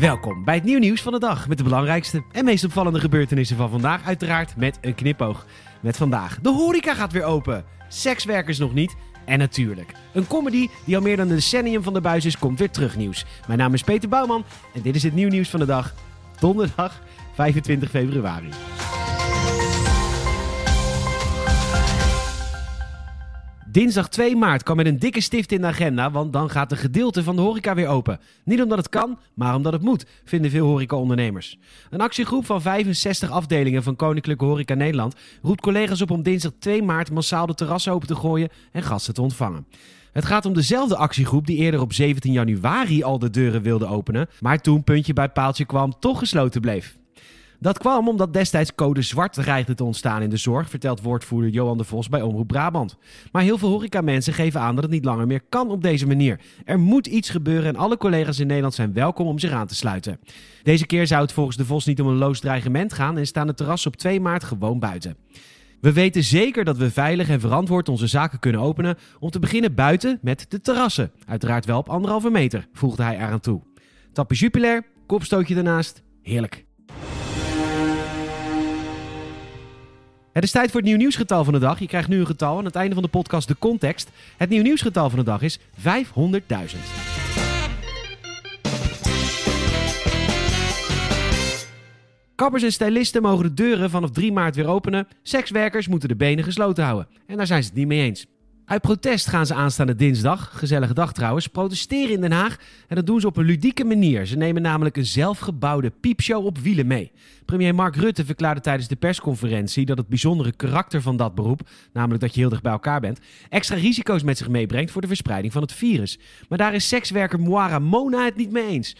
Welkom bij het nieuw nieuws van de dag met de belangrijkste en meest opvallende gebeurtenissen van vandaag. Uiteraard met een knipoog. Met vandaag, de horeca gaat weer open, sekswerkers nog niet en natuurlijk, een comedy die al meer dan een decennium van de buis is, komt weer terug nieuws. Mijn naam is Peter Bouwman en dit is het nieuw nieuws van de dag, donderdag 25 februari. Dinsdag 2 maart kan met een dikke stift in de agenda, want dan gaat een gedeelte van de horeca weer open. Niet omdat het kan, maar omdat het moet, vinden veel horecaondernemers. Een actiegroep van 65 afdelingen van Koninklijke Horeca Nederland roept collega's op om dinsdag 2 maart massaal de terrassen open te gooien en gasten te ontvangen. Het gaat om dezelfde actiegroep die eerder op 17 januari al de deuren wilde openen, maar toen puntje bij paaltje kwam toch gesloten bleef. Dat kwam omdat destijds code zwart dreigde te ontstaan in de zorg, vertelt woordvoerder Johan de Vos bij Omroep Brabant. Maar heel veel horecamensen geven aan dat het niet langer meer kan op deze manier. Er moet iets gebeuren en alle collega's in Nederland zijn welkom om zich aan te sluiten. Deze keer zou het volgens de Vos niet om een loos dreigement gaan en staan de terrassen op 2 maart gewoon buiten. We weten zeker dat we veilig en verantwoord onze zaken kunnen openen. Om te beginnen buiten met de terrassen. Uiteraard wel op anderhalve meter, voegde hij eraan toe. Tapje Jupiler, kopstootje ernaast. Heerlijk. Het is tijd voor het nieuw nieuwsgetal van de dag. Je krijgt nu een getal aan het einde van de podcast de context. Het nieuw nieuwsgetal van de dag is 500.000. Kappers en stylisten mogen de deuren vanaf 3 maart weer openen. Sekswerkers moeten de benen gesloten houden. En daar zijn ze het niet mee eens. Uit protest gaan ze aanstaande dinsdag, gezellige dag trouwens, protesteren in Den Haag. En dat doen ze op een ludieke manier. Ze nemen namelijk een zelfgebouwde piepshow op wielen mee. Premier Mark Rutte verklaarde tijdens de persconferentie dat het bijzondere karakter van dat beroep, namelijk dat je heel dicht bij elkaar bent, extra risico's met zich meebrengt voor de verspreiding van het virus. Maar daar is sekswerker Moara Mona het niet mee eens.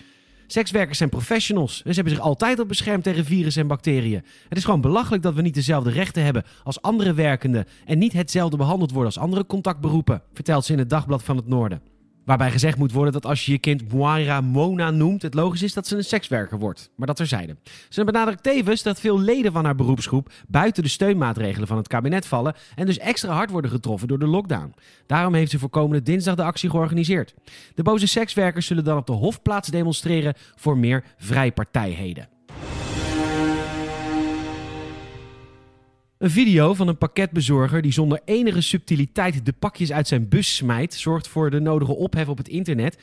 Sekswerkers zijn professionals ze hebben zich altijd al beschermd tegen virussen en bacteriën. Het is gewoon belachelijk dat we niet dezelfde rechten hebben als andere werkenden en niet hetzelfde behandeld worden als andere contactberoepen, vertelt ze in het Dagblad van het Noorden. Waarbij gezegd moet worden dat als je je kind Moira Mona noemt, het logisch is dat ze een sekswerker wordt. Maar dat terzijde. Ze benadrukt tevens dat veel leden van haar beroepsgroep buiten de steunmaatregelen van het kabinet vallen en dus extra hard worden getroffen door de lockdown. Daarom heeft ze voor komende dinsdag de actie georganiseerd. De boze sekswerkers zullen dan op de Hofplaats demonstreren voor meer vrijpartijheden. Een video van een pakketbezorger die zonder enige subtiliteit de pakjes uit zijn bus smijt, zorgt voor de nodige ophef op het internet.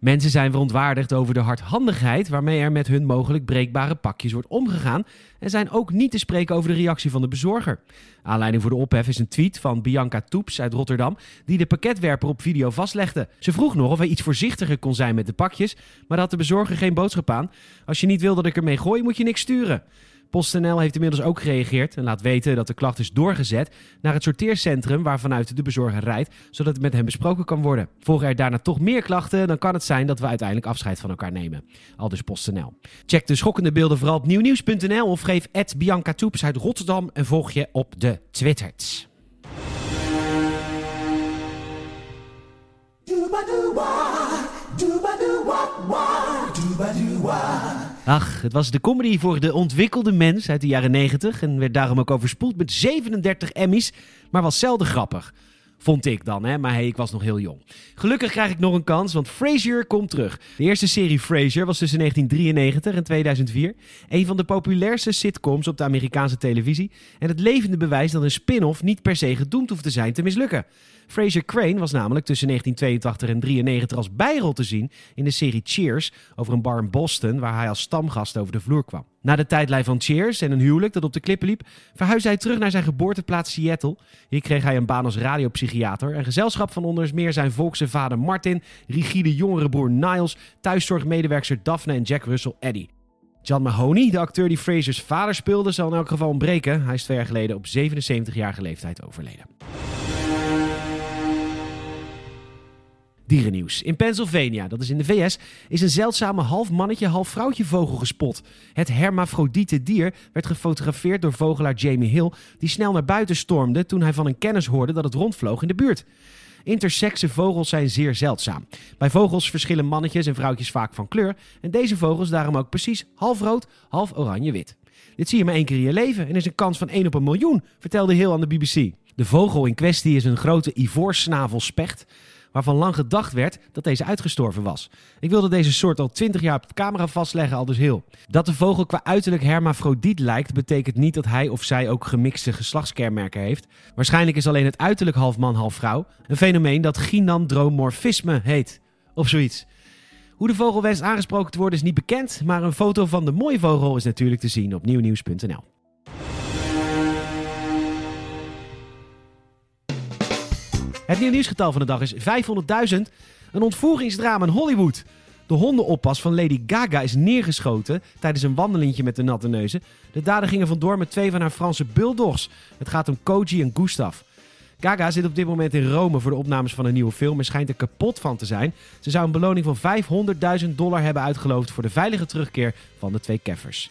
Mensen zijn verontwaardigd over de hardhandigheid waarmee er met hun mogelijk breekbare pakjes wordt omgegaan en zijn ook niet te spreken over de reactie van de bezorger. Aanleiding voor de ophef is een tweet van Bianca Toeps uit Rotterdam die de pakketwerper op video vastlegde. Ze vroeg nog of hij iets voorzichtiger kon zijn met de pakjes, maar had de bezorger geen boodschap aan. Als je niet wil dat ik ermee gooi, moet je niks sturen. PostNL heeft inmiddels ook gereageerd en laat weten dat de klacht is doorgezet naar het sorteercentrum waarvanuit de bezorger rijdt, zodat het met hem besproken kan worden. Volgen er daarna toch meer klachten, dan kan het zijn dat we uiteindelijk afscheid van elkaar nemen. Al dus PostNL. Check de schokkende beelden vooral op nieuwnieuws.nl of geef Bianca Toeps uit Rotterdam en volg je op de Twitters. Ach, het was de comedy voor de ontwikkelde mens uit de jaren 90 en werd daarom ook overspoeld met 37 Emmys, maar was zelden grappig. Vond ik dan, hè? maar hey, ik was nog heel jong. Gelukkig krijg ik nog een kans, want Frasier komt terug. De eerste serie Frasier was tussen 1993 en 2004. Een van de populairste sitcoms op de Amerikaanse televisie. En het levende bewijs dat een spin-off niet per se gedoemd hoeft te zijn te mislukken. Fraser Crane was namelijk tussen 1982 en 1993 als bijrol te zien in de serie Cheers over een bar in Boston waar hij als stamgast over de vloer kwam. Na de tijdlijn van Cheers en een huwelijk dat op de klippen liep, verhuisde hij terug naar zijn geboorteplaats Seattle. Hier kreeg hij een baan als radiopsychiater en gezelschap van onder meer zijn volkse vader Martin, rigide jongere broer Niles, thuiszorgmedewerker Daphne en Jack Russell Eddie. John Mahoney, de acteur die Frasers vader speelde, zal in elk geval ontbreken. Hij is twee jaar geleden op 77-jarige leeftijd overleden. Dierennieuws. In Pennsylvania, dat is in de VS, is een zeldzame half mannetje, half vrouwtje vogel gespot. Het hermafrodiete dier werd gefotografeerd door vogelaar Jamie Hill, die snel naar buiten stormde toen hij van een kennis hoorde dat het rondvloog in de buurt. Intersexe vogels zijn zeer zeldzaam. Bij vogels verschillen mannetjes en vrouwtjes vaak van kleur en deze vogels daarom ook precies half rood, half oranje-wit. Dit zie je maar één keer in je leven en is een kans van 1 op een miljoen, vertelde Hill aan de BBC. De vogel in kwestie is een grote ivoorsnavelspecht waarvan lang gedacht werd dat deze uitgestorven was. Ik wilde deze soort al 20 jaar op camera vastleggen, al dus heel. Dat de vogel qua uiterlijk hermafrodiet lijkt, betekent niet dat hij of zij ook gemixte geslachtskenmerken heeft. Waarschijnlijk is alleen het uiterlijk half man, half vrouw. Een fenomeen dat gynandromorfisme heet. Of zoiets. Hoe de vogel wenst aangesproken te worden is niet bekend, maar een foto van de mooie vogel is natuurlijk te zien op nieuwnieuws.nl. Het nieuwe nieuwsgetal van de dag is 500.000. Een ontvoeringsdrama in Hollywood. De hondenoppas van Lady Gaga is neergeschoten tijdens een wandelingetje met de natte neuzen. De dader gingen vandoor met twee van haar Franse bulldogs. Het gaat om Koji en Gustav. Gaga zit op dit moment in Rome voor de opnames van een nieuwe film en schijnt er kapot van te zijn. Ze zou een beloning van 500.000 dollar hebben uitgeloofd voor de veilige terugkeer van de twee keffers.